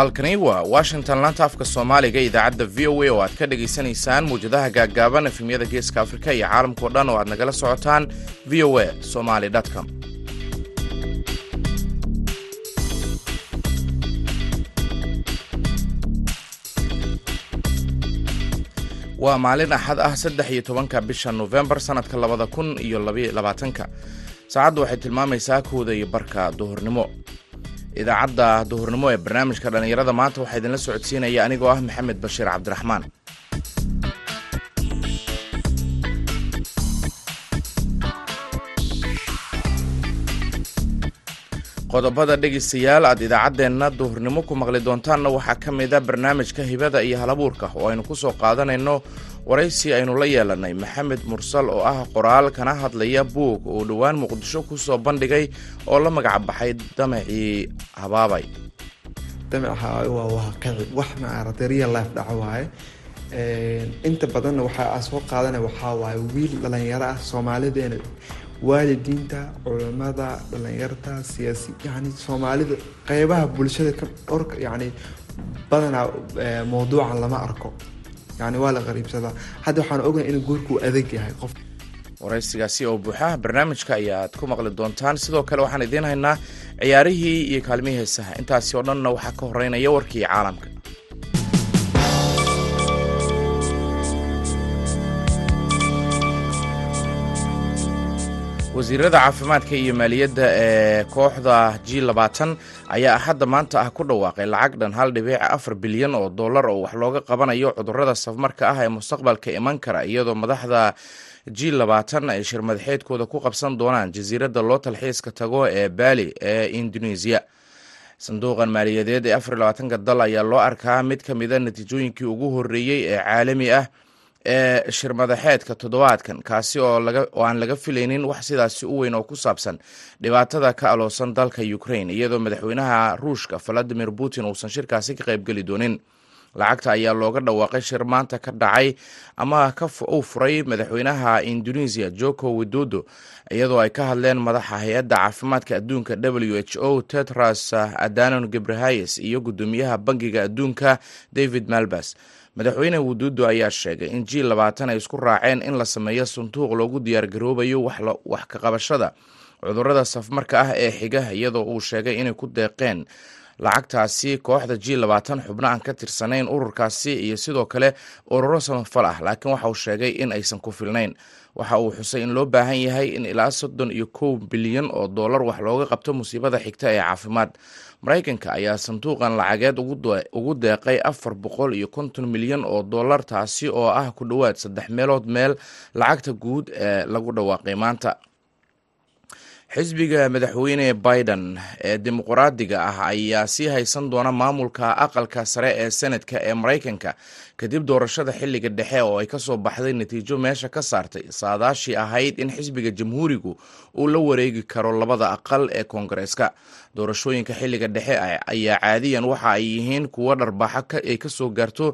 halkani waa washington laanta afka soomaaliga idaacadda v o a oo aad ka dhagaysanaysaan mawjadaha gaaggaaban efemyada geeska afrika iyo caalamkao dhan oo aad nagala socotaan v o a somaly com. Waa maalin axad ah saddex iyo tobanka bisha nofembar sannadka labada kun iyo labaatanka. Saacaddu waxay tilmaamaysaa kooda iyo barka duhurnimo idaacadda duhurnimo ee barnaamijka dhallinyarada maanta waxaa idinla socodsiinaya anigoo ah maxamed bashiir cabdiraxmaan. Qodobada dhegaystayaal aad idaacaddeenna duhurnimo ku maqli doontaanna waxaa ka mid a barnaamijka hibada iyo halabuurka oo aynu ku soo qaadanayno waraysi aynu la yeelanay maxamed mursal oo ah qoraal kana hadlaya buug uu dhowaan muqdisho ku soo bandhigay oo la magac baxay damacii habaabay inta badanna waxaa soo qaadana waxaa wiil dhalinyaro ah soomaalideena waalidiinta culimada dhalinyarta siyaasi yani soomaalida qeybaha bulshada yani badanaa mawduucan lama arko yani waa la qariibsadaa. Hadda waxaan ogahay in guurku adag yahay qof. Waraysigaasi oo buuxa barnaamijka ayaad ku maqli doontaan. Sidoo kale waxaan idiin haynaa ciyaarihii iyo kaalmihii heesaha. Intaasi oo dhanna waxaa ka horeynaya warkii caalamka wasiirada caafimaadka iyo maaliyadda ee kooxda g labaatan ayaa axadda maanta ah ku dhawaaqay lacag dhan hal dhibiic afar bilyan oo dollar oo wax looga qabanayo cudurrada safmarka ah ee mustaqbalka iman kara iyadoo madaxda g labaatan ay shirmadaxeedkooda ku qabsan doonaan jasiiradda loo talxiiska tago ee baali ee indoneesiya sanduuqan maaliyadeed ee afar labaatanka dal ayaa loo arkaa mid ka mida natiijooyinkii ugu horreeyey ee caalami ah ee shirmadaxeedka toddobaadkan kaasi oo aan laga filaynin wax sidaasi u weyn oo ku saabsan dhibaatada ka aloosan dalka ukraine iyadoo madaxweynaha ruushka valadimir putin uusan shirkaasi ka qaybgeli doonin lacagta ayaa looga dhawaaqay shir maanta ka dhacay ama uu furay madaxweynaha indonesia joko widodo iyadoo ay ka hadleen madaxa hay'adda caafimaadka adduunka w h o tetras adanon gebrehayes iyo guddoomiyaha bangiga adduunka david malbas. Madaxweyne wududo ayaa sheegay in g labaatan ay isku raaceen in la sameeyo sanduuq loogu diyaargaroobayo wax ka qabashada cudurrada safmarka ah ee xiga iyadoo uu sheegay inay ku deeqeen lacagtaasi kooxda g labaatan xubno aan ka tirsanayn ururkaasi iyo sidoo kale ururo samafal ah. Laakiin waxa uu sheegay in aysan ku filnayn. Waxa uu xusay in loo baahan yahay in ilaa soddon iyo kow bilyan oo dollar wax looga qabto musiibada xigta ee caafimaad. Maraykanka ayaa sanduuqan lacageed ugu deeqay afar boqol iyo konton milyan oo dollar taasi oo ah ku dhowaad saddex meelood meel lacagta guud ee lagu dhawaaqay maanta xisbiga madaxweyne biden ee dimuqraadiga ah ayaa sii haysan doona maamulka aqalka sare ee senadka ee maraykanka kadib doorashada xilliga dhexe oo ay ka soo baxday natiijo meesha ka saartay saadaashii ahayd in xisbiga jamhuurigu uu la wareegi karo labada aqal ee koongareeska. Doorashooyinka xilliga dhexe ayaa caadiyan waxa ay yihiin kuwo dharbaaxo ay ka soo gaarto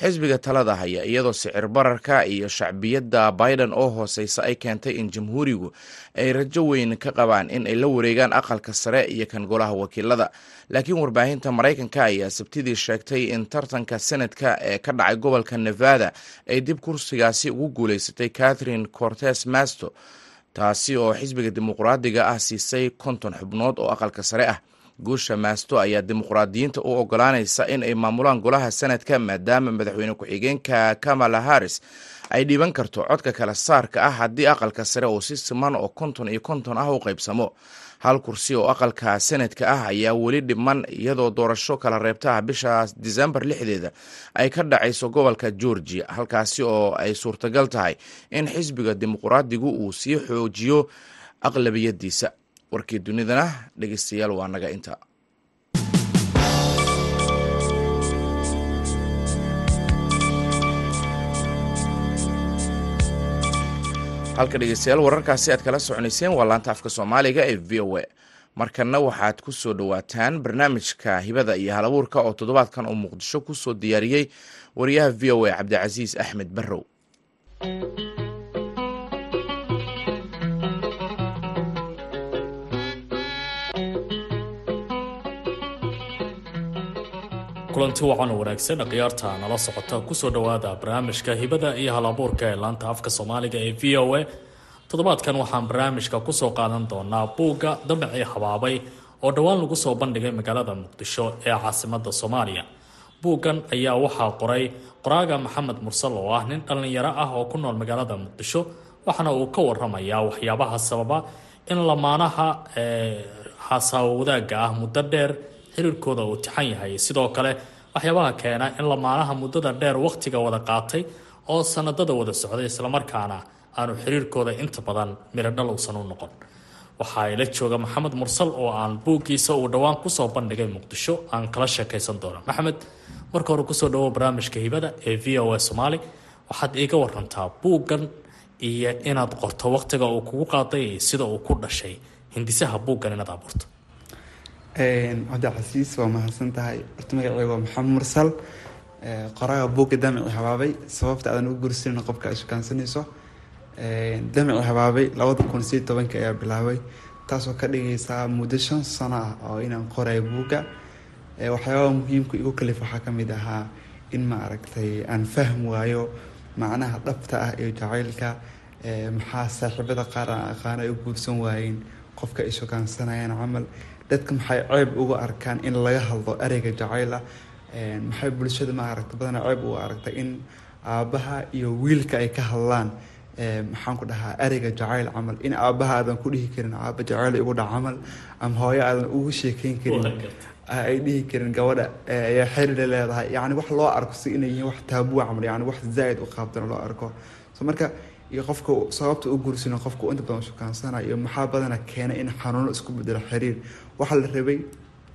xisbiga talada haya iyadoo sicir bararka iyo shacbiyadda biden oo hooseysa ay keentay in jamhuurigu ay rajo weyn ka qabaan in ay la wareegaan aqalka sare iyo kan golaha wakiilada. Laakiin warbaahinta maraykanka ayaa sabtidii sheegtay in tartanka senadka ee ka dhacay gobolka nevada ay dib kursigaasi ugu guuleysatay catherine cortes masto taasi oo xisbiga dimuqraadiga ah siisay konton xubnood oo aqalka sare ah. Guusha maasto ayaa dimuqraadiyiinta u ogolaanaysa in ay maamulaan golaha senadka maadaama madaxweyne ku-xigeenka kamala harris ay dhiiban karto codka kala saarka ah haddii aqalka sare oo si siman oo konton iyo konton ah u qaybsamo hal kursi oo aqalka senadka ah ayaa weli dhiman iyadoo doorasho kala reebta ah bisha disembar lixdeeda ay ka dhacayso gobolka georgia halkaasi oo ay suurtagal tahay in xisbiga dimuqraadigu uu sii xoojiyo aqlabiyadiisa warkii dunidana dhegeystayaal waa naga inta halka dhegeystayaal wararkaasi aad kala soconayseen waa laanta afka soomaaliga ee v o a. Markanna waxaad ku soo dhowaataan barnaamijka hibada iyo halabuurka oo toddobaadkan uu muqdisho ku soo diyaariyey wariyaha v o a cabdicasiis axmed barrow kulanti wacan wanaagsan khiyaarta nala socota ku soo dhowaada barnaamijka hibada iyo halabuurka ee laanta afka soomaaliga ee v o a. Toddobaadkan waxaan barnaamijka ku soo qaadan doonaa buugga damacii habaabay oo dhowaan lagu soo bandhigay magaalada muqdisho ee caasimada soomaaliya. Buuggan ayaa waxaa qoray qoraaga maxamed mursal oo ah nin dhallinyaro ah oo ku nool magaalada muqdisho waxaana uu ka waramayaa waxyaabaha sababa in lamaanaha xasaawo wadaagga ah muddo dheer xiriirkooda uu tixan yahay. Sidoo kale waxyaabaha keena in lamaanaha muddada dheer wakhtiga wada qaatay oo sanadada wada socday islamarkaana aanu xiriirkooda inta badan miradhal uusan u noqon. Waxaa ila jooga maxamed mursal oo aan buuggiisa uu dhowaan ku soo bandhigay muqdisho aan kala sheekaysan doono. Maxamed marka hore ku soo dhawo barnaamijka hibada ee v o a somaali waxaad iiga warantaa buuggan iyo inaad qorto wakhtiga uu kugu qaaday iyo sida uu ku dhashay. Hindisaha buuggan inaad abuurto cabdicasiis waa mahadsan tahay horta magaceyga waa maxamed mursal. Qoraaga buugga damici habaabay sababta aadan u gursanin qofka ay shukaansanayso damici habaabay labada kun siyo tobanka ayaa bilaabay taasoo ka dhigaysaa muddo shan sano ah oo inaan qorayo buugga. Waxyaabaha muhiimka igu kalif waxaa ka mid ahaa in ma aragtay aan fahm waayo macnaha dhabta ah ee jacaylka. Maxaa saaxiibada qaar aan aqaan ay u guursan waayeen qofka ay shukaansanayaan camal dadka maxay ceeb uga arkaan in laga hadlo ereyga jacayl ah maxay bulshada ma aragta badanaa ceeb uga aragtay in aabbaha iyo wiilka ay ka hadlaan? Maxaan ku dhahaa ereyga jacayl camal. In aabbaha aadan ku dhihi karin aabba jacayl igu dhac camal ama hooyo aadan ugu sheekeyn karin ay dhihi karin gabadha ayaa xiriir leedahay. Yani wax loo arko si inay yihiin wax taabua camal yani wax zaaid u qaabdan loo arko. So marka iyo qofka sababta u guursano qofka inta badan shukaansana iyo maxaa badana keena in xanuuno isku bedelo xiriir waxaa la rabay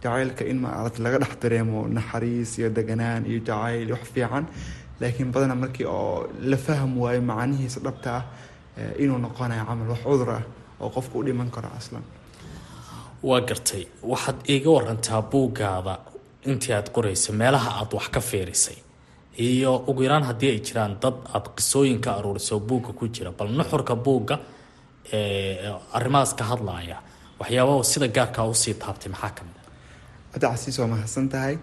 jacaylka in maarata laga dhex dareemo naxariis iyo deganaan iyo jacayl wax fiican. Laakiin badana markii oo la faham waayo macanihiisa dhabta ah inuu noqonayo camal wax cudur ah oo qofka u dhiman karo aslan. Waa gartay. Waxaad iiga warantaa buuggaada intii aad qoraysa meelaha aada wax ka fiirisay. Iyo ugu yaraan haddii ay jiraan dad aada qisooyin ka aruuriso buugga ku jira bal nuxurka buugga arrimahaas ka hadlaaya waxyaabaha sida gaarkaa u sii taabtay maxaa ka mid a cabdicasiis waa mahadsan tahay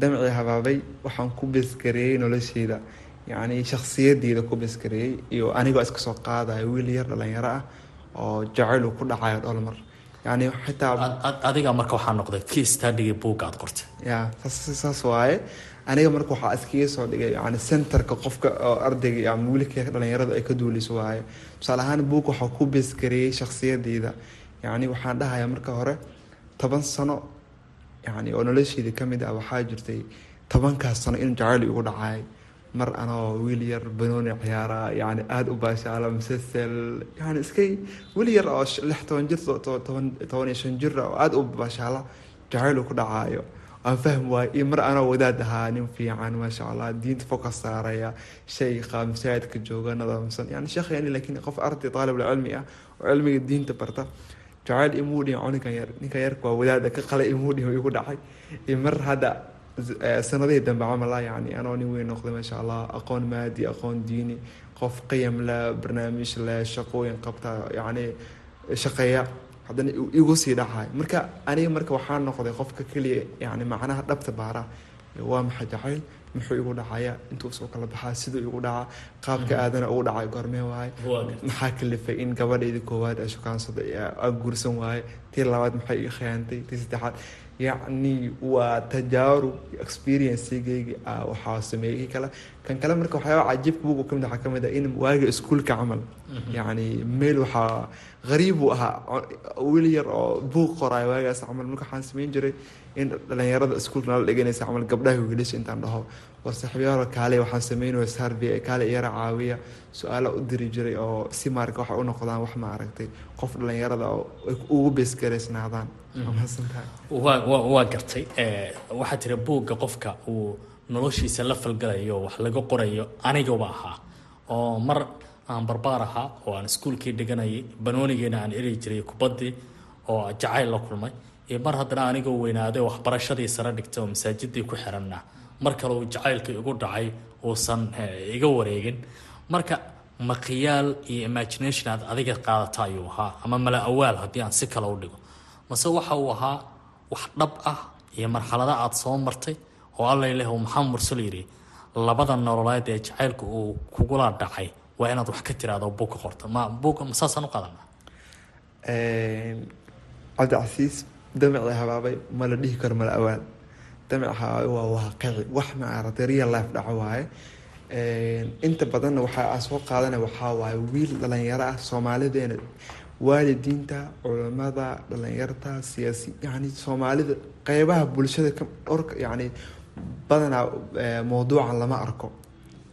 damcii habaabay waxaan ku beskareeyey nolosheyda yacni shakhsiyadeyda ku beskareeyey iyo anigoo iska soo qaadaya wiil yar dhalinyaro ah oo jacayl uu ku dhacayo dholmar yani xitaa adiga marka waxaa noqday kii buugga aad qortay. Ya saas waaye. Aniga marka waxaa iskaga soo dhigay yani centerka qofka oo ardayga ama wiilka dhalinyarada ay ka duuliso waaye. Tusaale ahaan buug waxaa ku beskareeyey shakhsiyadeyda yani waxaan dhahayaa marka hore toban sano yani oo nolosheeda ka mid ah waxaa jirtay tobankaas sano in jacayl igu dhacay. Mar anoo wiil yar banooni ciyaara yani aada u baashaala musasel yani iskay wiil yar oo lix toban jir toban iyo shan jir oo aada u baashaala jacayl ku dhacaayo. Aan fahm waayo iyo mar anoo wadaad ahaa nin fiican maasha allah diinta focus saaraya shayqa masaajidka jooga nadaamsan. Yani sheekhayani laakiin qof arday taalibul cilmi ah oo cilmiga diinta barta jacayl imuudhi ninkan yar ninkan yarka waa wadaada ka qale imuudhi igu dhacay. Mar hadda sanadihii dambe camala yani anoo nin weyn noqday maasha allah aqoon maadi aqoon diini qof qiyam leh barnaamij leh shaqooyin qabta yani shaqeeya. Haddana igu sii dhacay. Marka aniga marka waxaa noqday qofka keliya yani macnaha dhabta baara waa maxay jacayl muxuu igu dhacaya? Intuu soo kala baxaa siduu igu dhaca qaabka aadana ugu dhacay goormee waaye. Maxaa kalifay in gabadhaydi koowaad ee shukaansada a guursan waaye? Tii labaad maxay ii khiyaantay tii saddexaad. Yacni waa tajaarub experiencegeygi waxaa sameeyey kale. Kan kale marka waxyaaba cajiibka bugu ka mid waxaa ka mid ah in waaga iskuulka camal yacni meel waxaa qariib uu ahaa wiil yar oo buuq qoraayo waagaas camal marka waxaan sameyn jiray in dhalinyarada iskuulka nala dhiganaysa camal gabdhaha wiilasha intaan dhaho. War saaxiibyaalo kaale waxaan sameynaya sarvey kaale iyara caawiya su'aala u diri jiray oo si maarka waxay u noqdaan wax ma qof dhalinyarada oo ugu beesgareysnaadaan waa gartay. Waxaa tiri buugga qofka uu noloshiisa la falgalayo wax laga qorayo anigaba ahaa oo mar aan barbaar ahaa oo aan iskuulkii dhiganayay banoonigeena aan eri jiray kubaddii oo jacayl la kulmay. Iyo mar haddana anigoo weynaaday waxbarashadii sare dhigtay oo masaajidii ku xiranna mar kale uu jacaylka igu dhacay uusan iga wareegin. Marka maqiyaal iyo imagination aad adiga qaadata ayuu ahaa ama mala awaal haddii aan si kale u dhigo. Mase waxa uu ahaa wax dhab ah iyo marxalada aada soo martay oo alla ileh uu maxamed mursal yidhi labada nololeed ee jacaylka uu kugula dhacay waa inaad wax ka tiraado buug ka ma buug ma saasaan u qaadana cabdicasiis damicii habaabay ma la dhihi karo mala awaal damic habaabay waa waaqici. Wax maaragtay real life dhaco waaye. Inta badanna waxaa soo qaadana waxaa waaye wiil dhalinyaro ah soomaalideena. Waalidiinta culimada dhalinyarta siyaasi yani soomaalida qeybaha bulshada dhorka yani badanaa mawduucan lama arko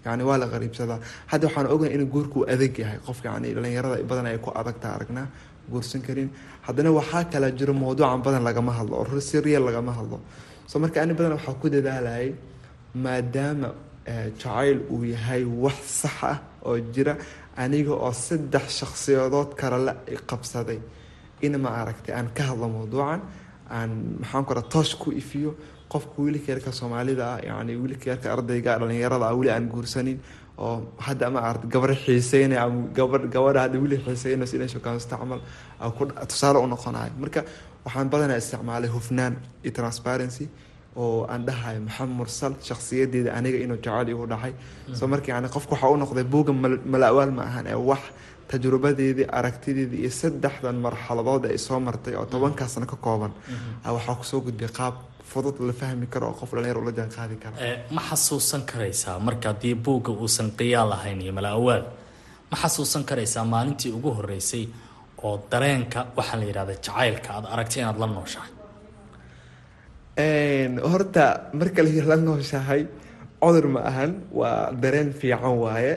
yani waa la qariibsadaa. Hadda waxaan ognahay inuu guurku adag yahay. Qof yani dhalinyarada badan ay ku adagta aragnaa guursan karin. Haddana waxaa kala jiro mawduucan badan lagama hadlo oo si lagama hadlo. So marka ani badan waxaa ku dadaalayay maadaama jacayl uu yahay wax sax ah oo jira aniga oo saddex shakhsiyadood kale la qabsaday. In ma aragtay aan ka hadlo mawduucan aan maxaan ku toosh ku ifiyo qofka wiilka yarka soomaalida ah yani wiilka yarka ardayga dhalinyarada ah weli aan guursanin oo hadda ma aragtay gabar xiiseynay ama gabadh gabadha hadda weli xiiseynayso inay shukaansato camal tusaale u noqonayo marka waxaan badanaa isticmaalay hufnaan iyo transparency oo aan dhahayo maxamed mursal shakhsiyadeeda aniga inuu jacayl igu dhacay soo marka yani qofka waxaa u noqday buuga mala-awaal ma ahan ee wax tajrubadeedii aragtideedii iyo saddexdan marxaladood ay soo martay oo tobankaasna ka kooban waxaa ku soo gudbay qaab fudud la fahmi karo oo qof dhalinyar ula jaan qaadi kara ma xasuusan karaysaa marka haddii buugga uusan qiyaal ahayn iyo mala-awaal ma xasuusan karaysaa maalintii ugu horeysay oo dareenka waxaa la yidhahda jacaylka aad aragtay inaad la nooshahay? Horta marka la nooshahay cudur ma ahan waa dareen fiican waaye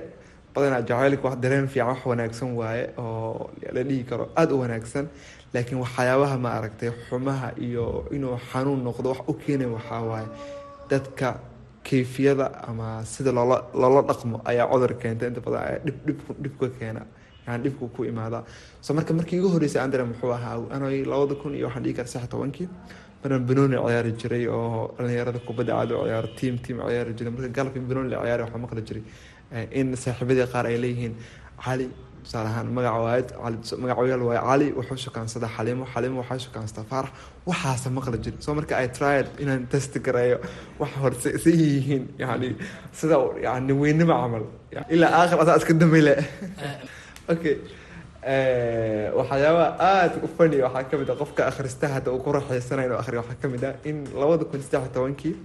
badanaa jacaylka wax dareen fiican wax wanaagsan waaye oo la dhihi karo aada u wanaagsan. Laakiin waxyaabaha ma aragtay xumaha iyo inuu xanuun noqdo wax u keenay waxaa waaye dadka kayfiyada ama sida loola loola dhaqmo ayaa cudur keenta. Inta badan ayaa dhib dhib dhibka keena yani dhibku ku imaada. So marka markii igu horreysay andare muxuu ahaa anay labada kun iyo waxaan dhihi kara sax tobankii. Maraan banooni ciyaari jiray oo dhalinyarada kubadda caadi u ciyaaro tiam tiam ciyaari jiray. Marka galabka banooni la ciyaari waxaa maqli jiray in saaxiibadii qaar ay leeyihiin cali tusaale ahaan magaca waayad cali magacayaal waaye cali wuxuu shukaansadaa xaliimo xaliimo waxaa shukaansataa faarax waxaasa maqli jiray soo marka ay tried inaan test gareeyo wax horse si yihiin yani sida yani weynima camal. Ilaa aakhir asaa iska dambeyle okay waxyaabaha aada u fani waxaa ka mid ah qofka akhrista hadda uu ku raaxeysanayo inuu akhriyo waxaa ka mid ah in labada kun saddex tobankii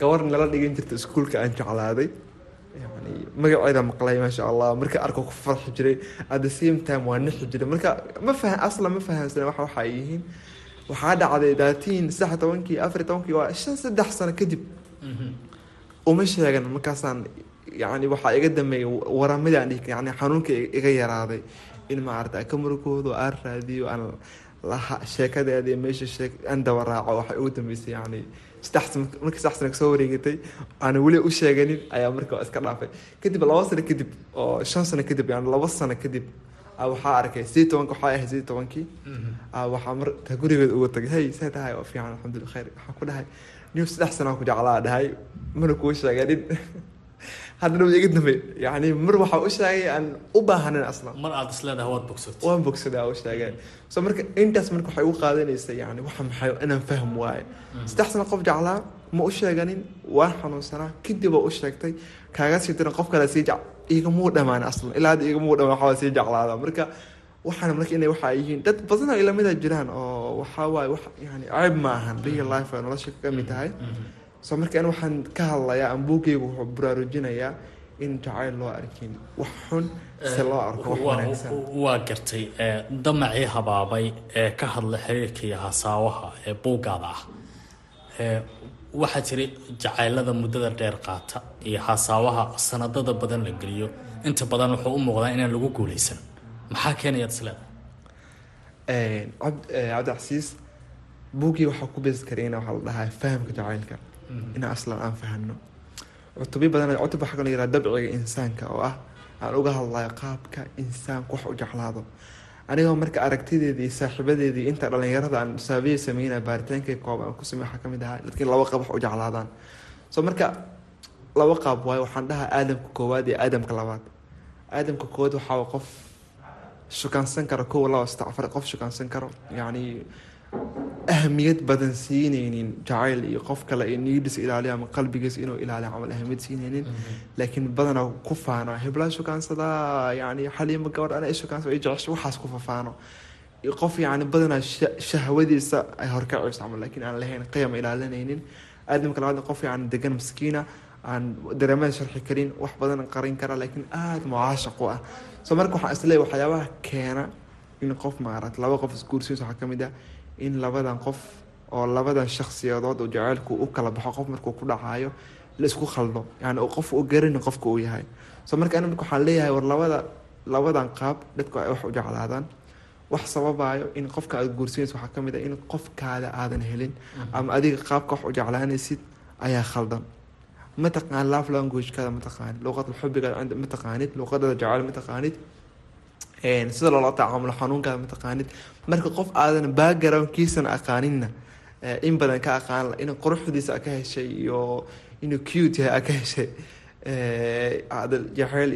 gabar nala dhigan jirta iskuulka aan jeclaaday magaceeda maqlay maasha allah marka arko ku farxi jiray at the same time waa nixi jiray. Marka ma fahan asla ma fahamsana wax waxa ay yihiin. Waxaa dhacday daatiin saddex tobankii afar tobankii waa shan saddex sano kadib. Uma sheegan markaasaan yani waxaa iga dambeeyay waramadaan dhihi yani xanuunka iga yaraaday. In maarata aan ka murugoodo aan raadiyo aan laha sheekadeeda meesha sheek aan daba raaco waxay ugu dambeysay yani markii saddex ka soo wareegatay aan weli u sheeganin ayaa marka iska dhaafay kadib laba sano kadib oo shan sano kadib yani laba sano kadib waxaa arkay sidii tobanka waxaa ahay sidii tobankii waxaa marta gurigeeda uga tagay hey see tahay oo fiican alxamdulillah khayr waxaan ku dhahay nin saddex sanaa ku jeclaa dhahay mana kuu sheeganin haddana wa iga dambe yani mar waxaa u sheegay aan u baahanin aslan mar aad isleedahay waad bogsatay waan bogsadaa u sheegay. So marka intaas marka waxay u qaadanaysa yani waxa maxay inaan fahm waaye saddex sano qof jeclaa ma u sheeganin waan xanuunsanaa. Kadib oo u sheegtay kaaga sii diran qof kale sii jec igamuu dhamaan aslan ilaa hadda igamuu dhamaan waxaa sii jeclaada. Marka waxaana marka inay waxa yihiin dad badan oo ilamida jiraan oo waxaa waaye wax yani ceeb ma ahan real life nolosha ka mid tahay so marka an waxaan ka hadlayaa aan buugaygu wuxuu baraarujinayaa in jacayl loo arkin. Wax xun se loo arko wax wanaagsan. waa gartay damacii habaabay ee ka hadla xiriirka iyo hasaawaha ee buuggaada ah. Waxaa jira jacaylada muddada dheer qaata iyo hasaawaha sanadada badan la geliyo inta badan wuxuu u muuqdaa inaan lagu guuleysan maxaa keenayaad isleedahay cabdicasiis buuggii waxaa ku beesi karayna waxaa la dhahaa fahamka jacaylka in aslan aan fahano cutubyo badan cutub waxaa kaloo yihah dabciga insaanka oo ah aan uga hadlayo qaabka insaanku wax u jeclaado. Anigoo marka aragtideedii saaxiibadeedii inta dhalinyarada aan saabiya sameynaya baaritaankay kooban aan ku ka mid ahaa dadkiin laba qaab wax u jeclaadaan. So marka laba qaab waayo waxaan dhahaa aadamka koowaad iyo aadamka labaad. Aadamka koowaad waxaa qof shukaansan karo kow laba saddex afar qof shukaansan karo yacni ahamiyad badan siineynin jacayl iyo qof kale iyo niidis ilaaliyo ama qalbigiis inuu ilaaliyo camal ahamiyad siineynin laakiin badanaa ku faano hebla shukaansadaa yani xaliima gabadh ana ishukaansada jecesho waxaas ku fafaano qof yani badanaa shahwadiisa ay horkacayso camal laakiin aan lahayn qiyam ilaalinaynin aadamka labaad qof yani degan maskiina aan dareemada sharxi karin wax badan qarin kara laakiin aada mucaashaq u ah so marka waxaan isleeyahy waxyaabaha keena in qof maarata laba qof isguursiis waxaa ka mid ah in labadan qof oo labadan shaksiyadood oo jaceylku u kala baxo qof markuu ku dhacayo la isku khaldo yani qof u garanin qofka uu yahay. So marka ani marka waxaan leeyahay war labada labadan qaab dadku ay wax u jeclaadaan. Wax sababayo in qofka aad guursanaysa waxaa ka mid ah in qofkaada aadan helin ama adiga qaabka wax u jeclaanaysid ayaa khaldan. Mataqaan love languagekaada mataqaanid luuqada xubigaada mataqaanid luuqadada jacayl mataqaanid sida loola tacaamulo xanuunkaada mataqaanid. Marka qof aadan backgroundkiisana aqaaninna in badan ka aqaan in quruxdiisa ka heshay iyo inuu cute yahay ka heshay jacayl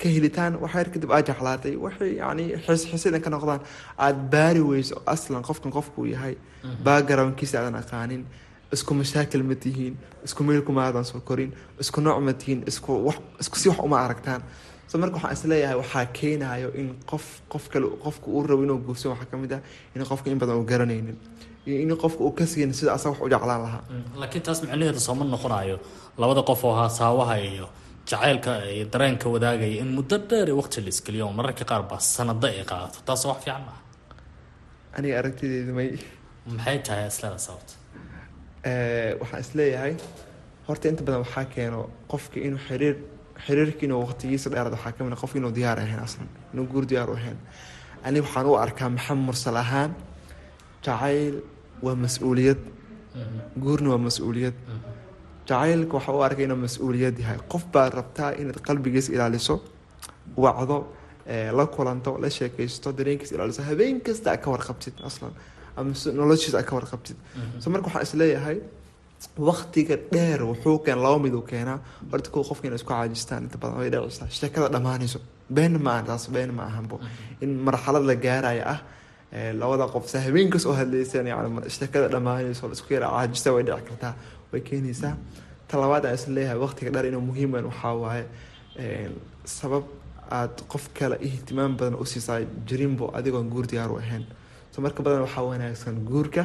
ka helitaan waxyar kadib aad jeclaatay. Waxay yani xisxisina ka noqdaan. Aada baari weyso aslan qofkan qofkuu yahay. Backgroundkiisa aadan aqaanin. Isku mashaakil ma tihiin. Isku meelkuma aadan soo korin. Isku nooc ma tihiin. Isku si wax uma aragtaan so marka waxaan is leeyahay waxaa keenayo in qof qof kale qofka uu rabo inuu guursan waxaa ka mid ah in qofka in badan uu garanaynin iyo in qofka uu ka siinin sida asaga wax u jeclaan lahaa. Laakiin taas micnaheedu sooma noqonayo. Labada qof oo haasaawaha iyo jacaylka iyo dareenka wadaagaya in muddo dheer waqti la iskeliyo oo mararka qaar baa sanado ay qaadato. Taas wax fiican maaha. Aniga aragtideedu may maxay tahay islada sababta waxaan is leeyahay horta inta badan waxaa keeno qofka inuu xiriir xiriirka inuu waqtigiisa dheeraad waxaa ka mid qofka inuu diyaar ahayn aslan inuu guur diyaar u ahayn. Ani waxaan u arkaa maxamed mursal ahaan jacayl waa mas'uuliyad. Guurna waa mas'uuliyad. Jacaylka waxaa u arkay inuu mas'uuliyad yahay. Qof baad rabtaa inaad qalbigiisa ilaaliso wacdo la kulanto la sheekaysto dareenkiisa ilaaliso habeen kasta a ka warqabtid aslan ama noloshiisa a ka warqabtid. So marka waxaan is leeyahay waktiga dheer wuxuu keen laba mid uu keenaa. Horta kuwa qofka inay isku caajistaan inta badan way dhacaysaa sheekada dhammaanayso been ma taas been ma ahanbo in marxalad la gaaraya ah labada qof sa habeenkas oo hadlaysan yani sheekada dhammaanayso isku yara caajista way dhici kartaa way keenaysaa. Ta aan isla waqtiga dheer inuu muhiim weyn waxaa waaye sabab aad qof kale ihtimaam badan u jirinbo adigoon guur diyaar ahayn. So marka badan waxaa wanaagsan guurka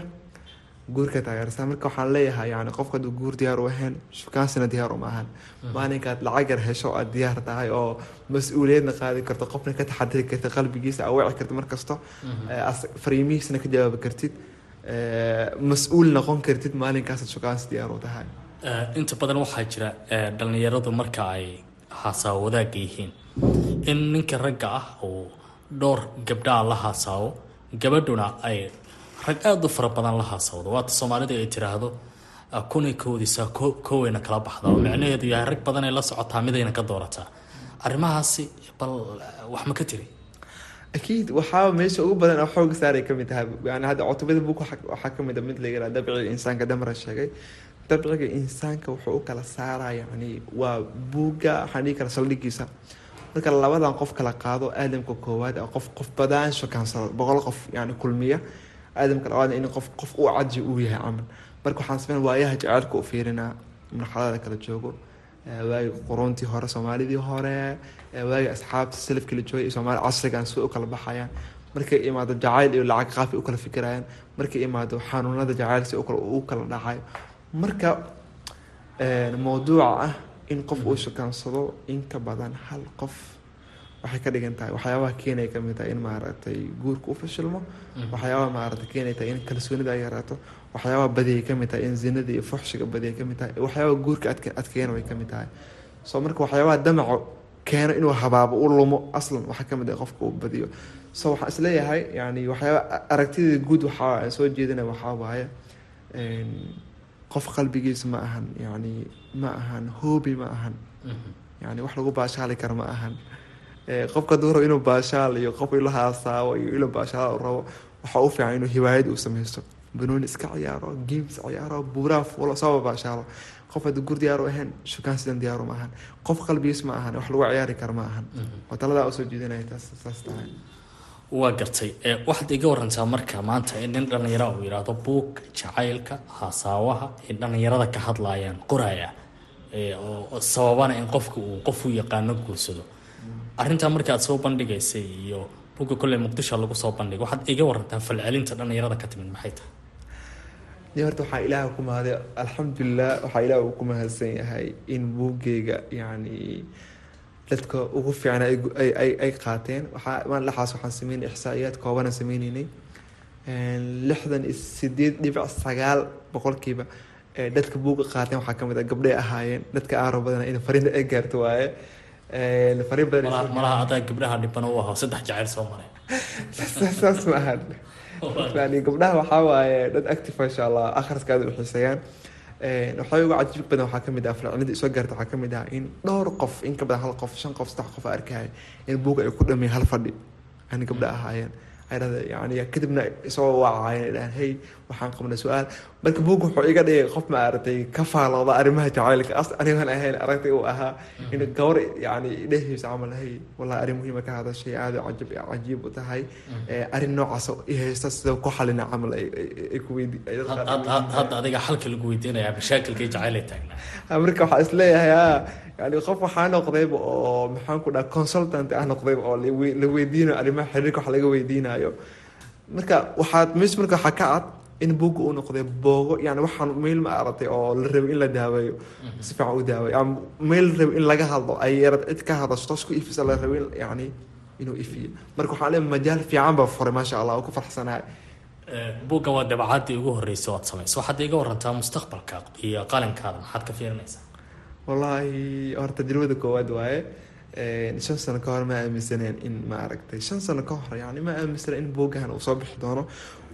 guurka taageersan marka waxaan leeyahay yani qofka aduu guur diyaar u ahayn shukaansina diyaar uma ahan maalinkaad lacag yar hesho aad diyaar tahay oo mas'uuliyadna qaadi karto qofna ka taxadiri kartid qalbigiisa aweeci kartid markasto fariimihiisna ka jawaabi kartid. Mas'uul noqon kartid maalinkaasad shukaansi diyaar u tahay. Inta badan waxaa jira dhalinyaradu marka ay haasaawo wadaagga yihiin. In ninka ragga ah uu dhowr gabdhaa la haasaawo gabadhuna ay rag aada u fara badan la haasawdo. Waata soomaalida ay tiraahdo kunay koodisaa koweyna kala baxda oo micnaheedu yahay rag badanay la socotaa midayna ka doorataa arrimahaasi bal wax ma ka tiri? Akiid waxaa meesha ugu badan oo xooga saaray ka mid tahay yani hadda cutubada buk waxaa ka mid a mid la yihah dabciga insaanka damra sheegay. Dabciga insaanka wuxuu u kala saaraa yani waa buugga waxaan dhihi kara saldhigiisa marka labadan qof kala qaado aadamka koowaad qof qof badaan shukaansado boqol qof yani kulmiya aadamka labaadna in qof qof u caji uu yahay camal. Marka waxaan sameyn waayaha jaceylka u fiirinaa marxalada kala joogo. Waagi quruntii hore soomaalidii hore waagi asxaabta salafkii la joogay soomaali casrigan si u kala baxayaan. Markay imaado jacayl iyo lacag qaafay u fikirayaan. Markay imaado xanuunada jacayl si u kala dhacayo marka mawduuca ah in qof uu shukaansado in ka badan hal qof waxay ka dhigan tahay waxyaabaha keenaya ka mid tahay in maaragtay guurka u fashilmo waxyaabaha maaragtay keenay tahay in kalsoonida ay yaraato waxyaabaha badiyay ka mid tahay in zinada iyo fuxshiga badiyay ka mid tahay waxyaabaha guurka adk adkeena way ka mid tahay. So marka waxyaabaha damaco keeno inuu habaabo u lumo aslan waxaa ka mid ah qofka uu badiyo. So waxaan is leeyahay yani waxyaaba aragtidii guud waxaa soo jeedinaya waxaa waaye qof qalbigiisa ma ahan yani ma ahan hoobi ma ahan. Yani wax lagu baashaali kara ma ahan qofka haduu rabo inuu baashaal iyo qof ila haasaawo iyo ila baashaal rabo waxaa u fiican inuu hiwaayad uu sameysto banooni iska ciyaaro games ciyaaro buuraa fuulo saba baashaalo. Qof hadduu gur diyaaru ahayn shukaan sidan diyaaru ma ahan. Qof qalbigiis ma ahan wax lagu ciyaari kara ma ahan. Oo taladaa u soo jeedinaya taas saas tahay. Waa gartay. Waxaad iga warantaa marka maanta in nin dhallinyara uu yidhaahdo buug jacaylka hasaawaha in dhallinyarada ka hadlayaan qoraya. Oo sababana in qofka uu qof u yaqaano guursado arrintaa marka aad soo bandhigaysay iyo buugga kolley muqdisho lagu soo bandhigay waxaad iga warantaa falcelinta dhallinyarada ka timid maxay tahay? Ni horta waxaa ilaah ku mahday alxamdulilah waxaa ilaah uu ku mahadsan yahay in buuggeyga yacni dadka ugu fiicna ay qaateen. Laxaas waxaan sameynay ixsaa'iyaad koobana sameyneynay lixdan sideed dhibic sagaal boqolkiiba dadka buugga qaateen waxaa ka mid ah gabdhay ahaayeen dadka aaro badana in fariinta ay gaarto waaye fariin badan malaha adaa gabdhaha dhibana u ahaa saddex jacayl soo maray. Saas ma ahan. Yani gabdhaha waxaa waaye dad active insha allah akhriskaada u xiiseeyaan waxaa ugu cajiib badan waxaa ka mid ah falcelinada isoo gaarta waxaa ka mid ah in dhowr qof in ka badan hal qof shan qof saddex qof arkaya in buuga ay ku dhameen hal fadhi ani gabdha ahaayeen yani kadibna waacayeen dhahan hey waxaan qabnay su'aal marka buugga wuxuu iga dhigay qof ma aragtay ka faalooda arrimaha jacaylka as ahayn aragtay uu ahaa in gawar yani dhehaysa camal hey wallahi arrin muhiima ka hadashay aada cajab cajiib u tahay arrin noocaas i haysta sida ku xalina camal ay ku weydi hadda adiga xalka lagu weydiinayaa mashaakilkii jacayl ay taagnaa marka waxaa ha yani qof waxaa noqdayba oo maxaan ku dhaha consultant ah noqdayba oo la weydiinayo arrimaha xiriirka wax laga weydiinayo marka waxaad mis marka waxaa ka cad in buugga uu noqday boogo yani waxaan meel ma aragtay oo la rabay in la daaweeyo si fiican u daaweeyo ama meel la rabay in laga hadlo ay yarad cid ka hadasho toos ku ifisa la rabay yani inuu ifiyo marka waxaan leeyahay majaal fiican baa furay maasha allah oo ku farxsanahay buugga waa dabacaadii ugu horreysay oo aad samayso waxaad iga warantaa mustaqbalka iyo qalinkaada maxaad ka fiirinaysaa wallaahi horta tajribada koowaad waaye shan sano ka hor ma aaminsaneen in ma aragtay shan sano ka hor yani ma aaminsana in buuggahan uu soo bixi doono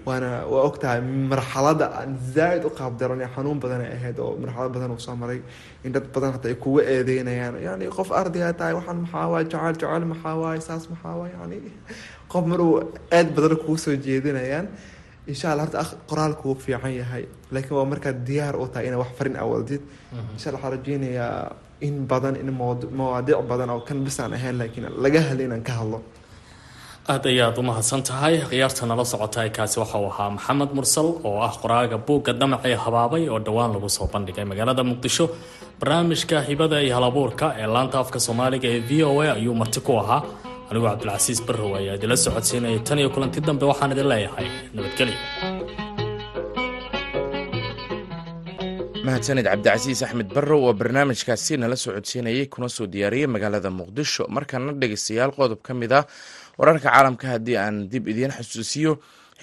waana waa ogtahay marxalada aan zaaid u qaabdaran xanuun badan ay ahayd oo marxalad badan uu soo maray in dad badan hata ay kuga eedeynayaan. Yani qof ardaya tahay waxaan maxaa waay maxaa waay saas maxaa yani qof mar uu aad badan kugu soo jeedinayaan insha alla horta qoraalku wuu fiican yahay. Laakiin waa markaad diyaar u tahay inaad wax farin awadid insha alla waxaan rajeynayaa in badan in mawaadiic badan oo kan bisaan ahayn laakiin laga hadla inaan ka hadlo. Aad ayaad u mahadsan tahay. Khiyaarta nala socota kaasi waxauu ahaa maxamed mursal oo ah qoraaga buugga damacee habaabay oo dhowaan lagu soo bandhigay magaalada muqdisho. Barnaamijka hibada iyo halabuurka ee laanta afka soomaaliga ee v o a ayuu marti ku ahaa anigoo cabdilcasiis barrow ayaa idila socodsiinayay tan iyo kulanti dambe waxaan idin leeyahay nabadgelyo. Mahadsanid cabdicasiis axmed barrow oo barnaamijkaasi nala socodsiinayay kuna soo diyaariyey magaalada muqdisho. Markaana dhegeystayaal qodob ka mid ah wararka caalamka haddii aan dib idiin xusuusiyo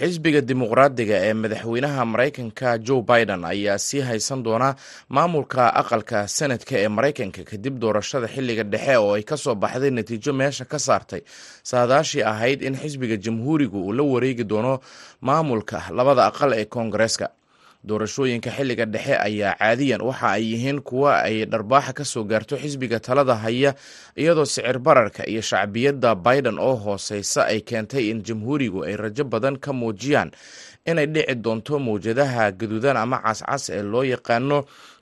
xisbiga dimuqraadiga ee madaxweynaha maraykanka joe biden ayaa sii haysan doona maamulka aqalka senadka ee maraykanka kadib doorashada xilliga dhexe oo ay ka soo baxday natiijo meesha ka saartay. Saadaashii ahayd in xisbiga jamhuurigu uu la wareegi doono maamulka labada aqal ee koongareeska doorashooyinka xilliga dhexe ayaa caadiyan waxa ay yihiin kuwa ay dharbaaxa ka soo gaarto xisbiga talada haya iyadoo sicir bararka iyo shacbiyadda biden oo hooseysa ay keentay in jamhuurigu ay rajo badan ka muujiyaan inay dhici doonto mawjadaha gaduudan ama cascas ee loo yaqaano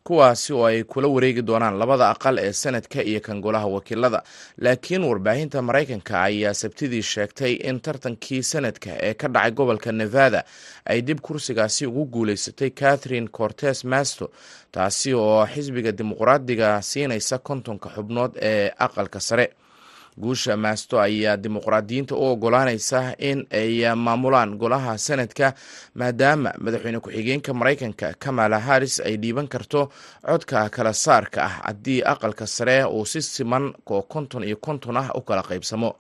kuwaasi oo ay kula wareegi doonaan labada aqal ee senadka iyo kan golaha wakiilada. Laakiin warbaahinta maraykanka ayaa sabtidii sheegtay in tartankii senadka ee ka dhacay gobolka nevada ay dib kursigaasi ugu guuleysatay catherine cortes masto taasi oo xisbiga dimuqraadiga siinaysa kontonka xubnood ee aqalka sare guusha maasto ayaa dimuqraadiyiinta u ogolaanaysa in ay maamulaan golaha senadka maadaama madaxweyne ku-xigeenka maraykanka kamala harris ay dhiiban karto codka kala saarka ah haddii aqalka sare uu si siman oo konton iyo konton ah u kala qaybsamo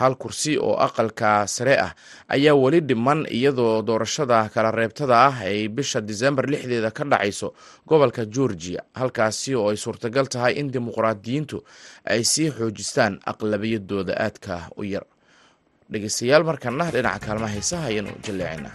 hal kursi oo aqalka sare ah. Ayaa weli dhiman iyadoo doorashada kala reebtada ah ay bisha disembar lixdeeda ka dhacayso gobolka georgia halkaasi oo ay suurtagal tahay in dimuqraadiyiintu ay sii xoojistaan aqlabiyadooda aadka u yar. Dhegeystayaal markana dhinaca kaalmaha heesaha ayaanu jaleecaynaa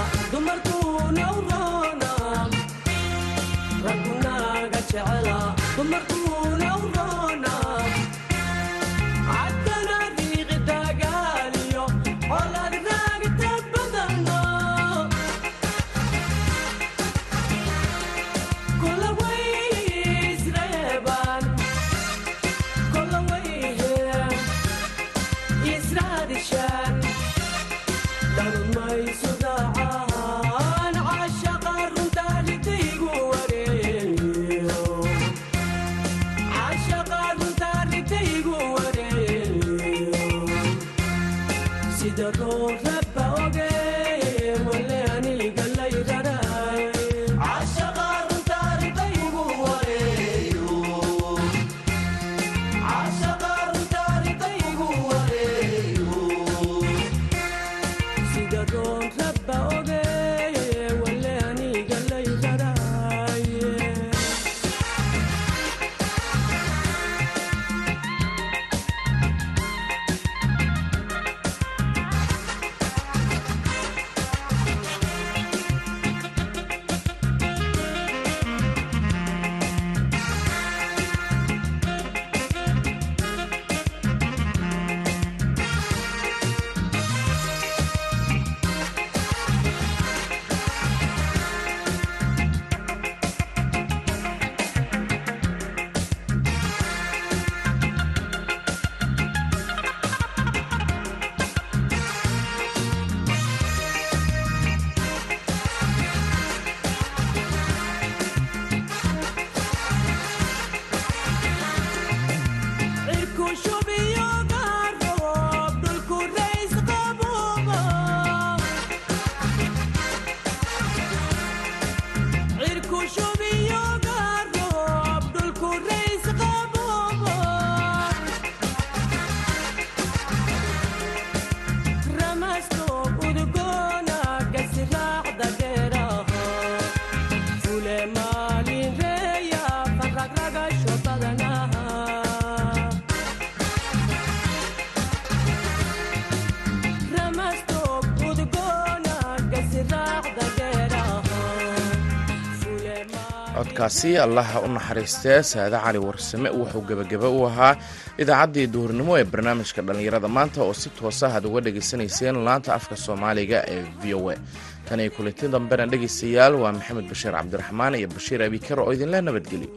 codkaasi allaha u naxariistee saade cali warsame wuxuu gebagaba u ahaa idaacaddii duhurnimo ee barnaamijka dhallinyarada maanta oo si toosa aad uga dhegaysanayseen laanta afka soomaaliga ee v o a. Tan iyo kulinti dambena dhegaystayaal waa maxamed bashiir cabdiraxmaan iyo bashiir abikar oo idinla nabadgeliyo